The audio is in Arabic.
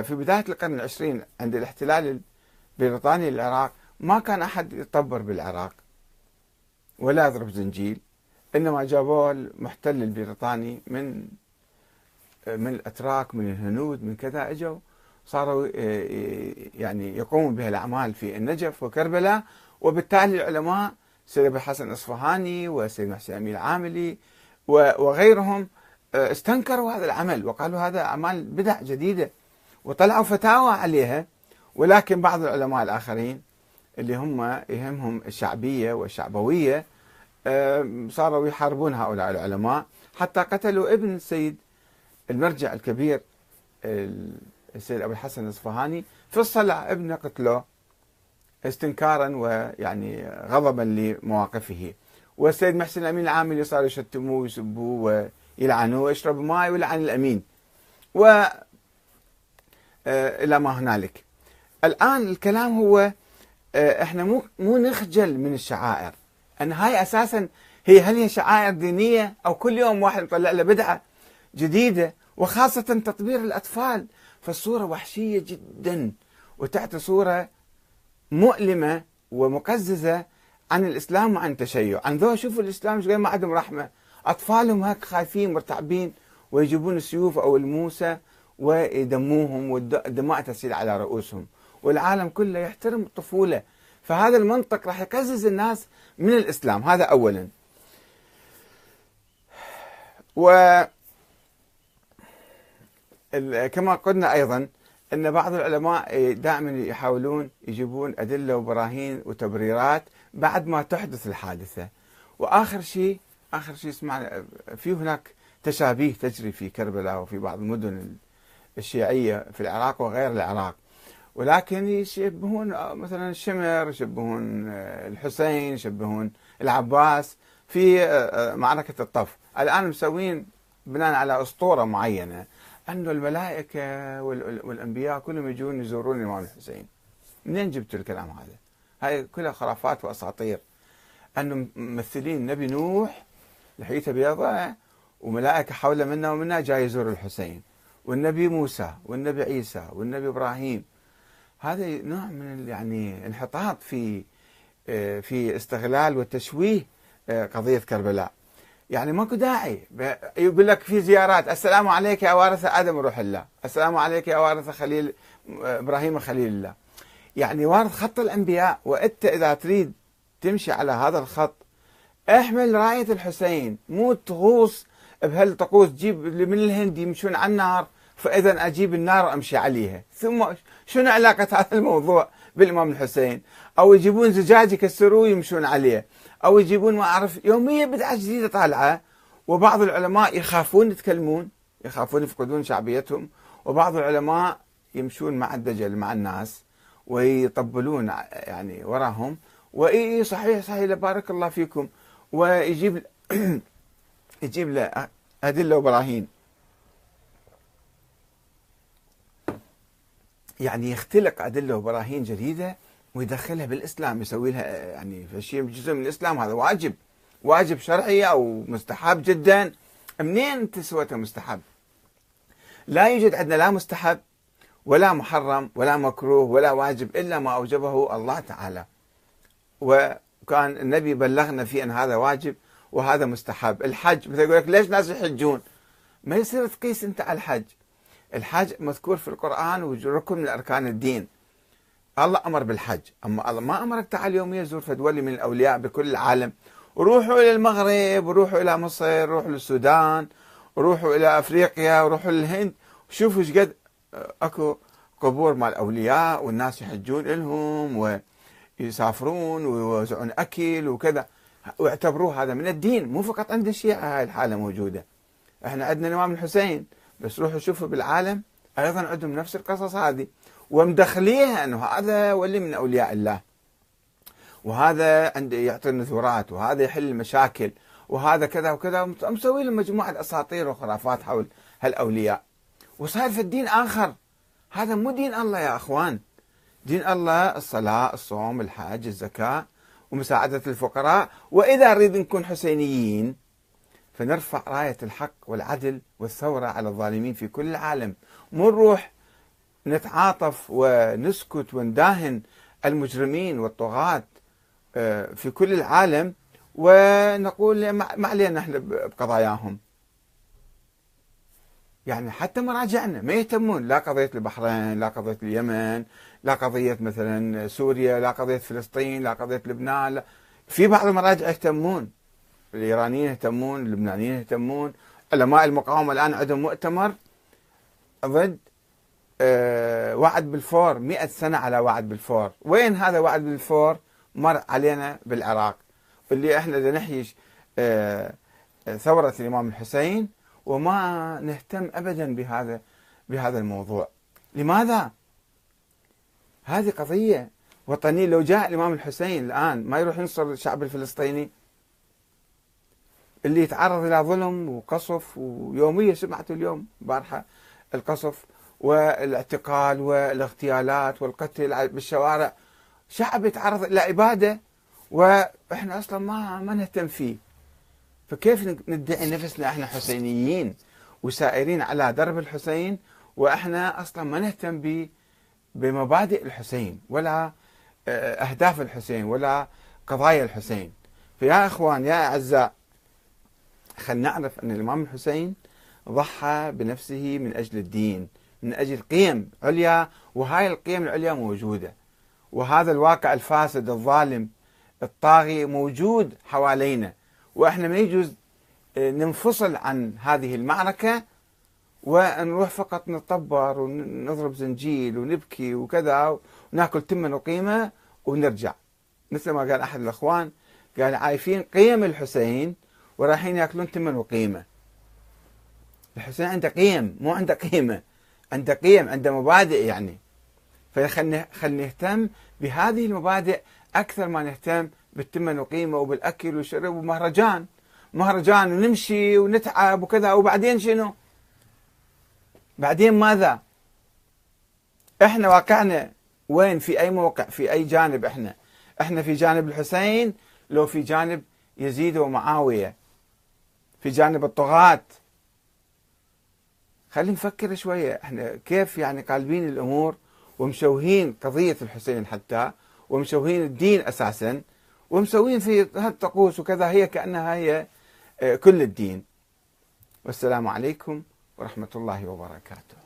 في بداية القرن العشرين عند الاحتلال البريطاني للعراق ما كان أحد يطبر بالعراق ولا يضرب زنجيل إنما جابوه المحتل البريطاني من من الأتراك من الهنود من كذا إجوا صاروا يعني يقومون بها الأعمال في النجف وكربلاء. وبالتالي العلماء سيد أبو الحسن الأصفهاني وسيد محسن أمين العاملي وغيرهم استنكروا هذا العمل وقالوا هذا أعمال بدع جديدة. وطلعوا فتاوى عليها. ولكن بعض العلماء الآخرين اللي هم يهمهم الشعبية والشعبوية صاروا يحاربون هؤلاء العلماء. حتى قتلوا ابن السيد المرجع الكبير السيد أبو الحسن الأصفهاني في الصلع ابنه قتلوه استنكارا ويعني غضبا لمواقفه. والسيد محسن الأمين العاملي صاروا يشتموه ويسبوه ويلعنوه ويشرب ماء ويلعن الأمين. و إلى ما هنالك. الآن الكلام هو آه، إحنا مو مو نخجل من الشعائر. أن هاي أساسا هي هل هي شعائر دينية أو كل يوم واحد يطلع له بدعة جديدة؟ وخاصة تطبير الأطفال. فالصورة وحشية جدا وتعطي صورة مؤلمة ومقززة عن الإسلام وعن التشيع، عن ذو شوفوا الإسلام إيش ما عندهم رحمة، أطفالهم هيك خايفين مرتعبين ويجيبون السيوف أو الموسى ويدموهم والدماء تسيل على رؤوسهم. والعالم كله يحترم الطفولة فهذا المنطق راح يقزز الناس من الإسلام. هذا أولا. و كما قلنا أيضا أن بعض العلماء دائما يحاولون يجيبون أدلة وبراهين وتبريرات بعد ما تحدث الحادثة. وآخر شيء آخر شيء سمعنا في هناك تشابيه تجري في كربلاء وفي بعض المدن الشيعية في العراق وغير العراق. ولكن يشبهون مثلا الشمر يشبهون الحسين يشبهون العباس في معركة الطف. الآن مسوين بناء على أسطورة معينة أن الملائكة والأنبياء كلهم يجون يزورون الإمام الحسين. منين جبتوا الكلام هذا؟ هاي كلها خرافات وأساطير. أنه ممثلين نبي نوح لحيته بيضاء وملائكة حول منا ومنا جاي يزور الحسين. والنبي موسى والنبي عيسى والنبي إبراهيم. هذا نوع من يعني انحطاط في آه، في استغلال وتشويه آه، قضية كربلاء. يعني ماكو داعي. يقول لك في زيارات. السلام عليك يا وارث آدم روح الله. السلام عليك يا وارث خليل آه، إبراهيم خليل الله. يعني وارث خط الأنبياء وأنت إذا تريد تمشي على هذا الخط احمل راية الحسين. مو تغوص بهالطقوس تجيب من الهند يمشون على النار فاذا أجيب النار وأمشي عليها. ثم شنو علاقة هذا الموضوع بالإمام الحسين؟ أو يجيبون زجاج يكسروه يمشون عليه. أو يجيبون ما أعرف يوميا بدعة جديدة طالعة وبعض العلماء يخافون يتكلمون يخافون يفقدون شعبيتهم وبعض العلماء يمشون مع الدجل مع الناس ويطبلون يعني وراهم. وإي صحيح صحيح بارك الله فيكم. ويجيب يجيب له أدلة وبراهين يعني يختلق أدلة وبراهين جديدة ويدخلها بالإسلام يسوي لها يعني شيء جزء من الإسلام هذا واجب. واجب شرعي أو مستحب جدا. منين أنت سويته مستحب؟ لا يوجد عندنا لا مستحب ولا محرم ولا مكروه ولا واجب إلا ما أوجبه الله تعالى. وكان النبي بلغنا في أن هذا واجب وهذا مستحب. الحج مثلا يقول لك ليش ناس يحجون؟ ما يصير تقيس أنت على الحج. الحج مذكور في القرآن وركن من أركان الدين. الله أمر بالحج. أما الله ما أمرك تعال يوميا زور فدولي من الأولياء بكل العالم. روحوا إلى المغرب وروحوا إلى مصر روحوا للسودان روحوا إلى أفريقيا وروحوا للهند. شوفوا إيش قد أكو قبور مال الاولياء والناس يحجون لهم ويسافرون ويوزعون أكل وكذا. واعتبروه هذا من الدين مو فقط عند الشيعة هاي الحالة موجودة. إحنا عندنا الإمام الحسين بس روحوا شوفوا بالعالم أيضا عندهم نفس القصص هذه. ومدخليها أنه هذا ولي من أولياء الله. وهذا عنده يعطي النذورات وهذا يحل المشاكل وهذا كذا وكذا. مسوي لهم مجموعة أساطير وخرافات حول هالأولياء. وصار في الدين آخر. هذا مو دين الله يا أخوان. دين الله الصلاة الصوم الحج الزكاة. ومساعدة الفقراء. وإذا نريد نكون حسينيين فنرفع راية الحق والعدل والثورة على الظالمين في كل العالم. مو نروح نتعاطف ونسكت ونداهن المجرمين والطغاة آه، في كل العالم ونقول ما علينا إحنا بقضاياهم. يعني حتى مراجعنا ما يهتمون لا قضية البحرين لا قضية اليمن لا قضية مثلا سوريا لا قضية فلسطين لا قضية لبنان لا. في بعض المراجع يهتمون الإيرانيين يهتمون اللبنانيين يهتمون علماء المقاومة الآن عندهم مؤتمر ضد آه، وعد بالفور مئة سنة على وعد بالفور. وين هذا وعد بالفور؟ مر علينا بالعراق. اللي إحنا نحيي آه، ثورة الإمام الحسين وما نهتم أبدا بهذا بهذا الموضوع. لماذا؟ هذه قضية وطنية. لو جاء الإمام الحسين الآن ما يروح ينصر الشعب الفلسطيني اللي يتعرض إلى ظلم وقصف ويوميا سمعت اليوم بارحة القصف والاعتقال والاغتيالات والقتل بالشوارع شعب يتعرض إلى إبادة وإحنا أصلا ما ما نهتم فيه. فكيف ندعي نفسنا إحنا حسينيين وسائرين على درب الحسين وإحنا أصلا ما نهتم بمبادئ الحسين ولا آه، أهداف الحسين ولا قضايا الحسين. فيا إخوان يا أعزاء خلينا نعرف أن الإمام الحسين ضحى بنفسه من أجل الدين من أجل قيم عليا وهاي القيم العليا موجودة. وهذا الواقع الفاسد الظالم الطاغي موجود حوالينا. وإحنا ما يجوز آه، ننفصل عن هذه المعركة ونروح فقط نطبر ونضرب زنجيل ونبكي وكذا وناكل تمن وقيمه ونرجع. مثل ما قال أحد الأخوان قال عايفين قيم الحسين ورايحين يأكلون تمن وقيمه الحسين عنده قيم مو عنده قيمة عنده قيم عنده مبادئ يعني. فخلنا نهتم بهذه المبادئ أكثر ما نهتم بالتمن وقيمه وبالأكل والشرب ومهرجان. مهرجان ونمشي ونتعب وكذا. وبعدين شنو؟ بعدين ماذا؟ إحنا واقعنا وين؟ في أي موقع؟ في أي جانب إحنا؟ إحنا في جانب الحسين لو في جانب يزيد ومعاوية. في جانب الطغاة. خلينا نفكر شوية. إحنا كيف يعني قالبين الأمور ومشوهين قضية الحسين حتى ومشوهين الدين أساسا؟ ومسوين في هالطقوس وكذا هي كأنها هي آه، كل الدين. والسلام عليكم ورحمة الله وبركاته.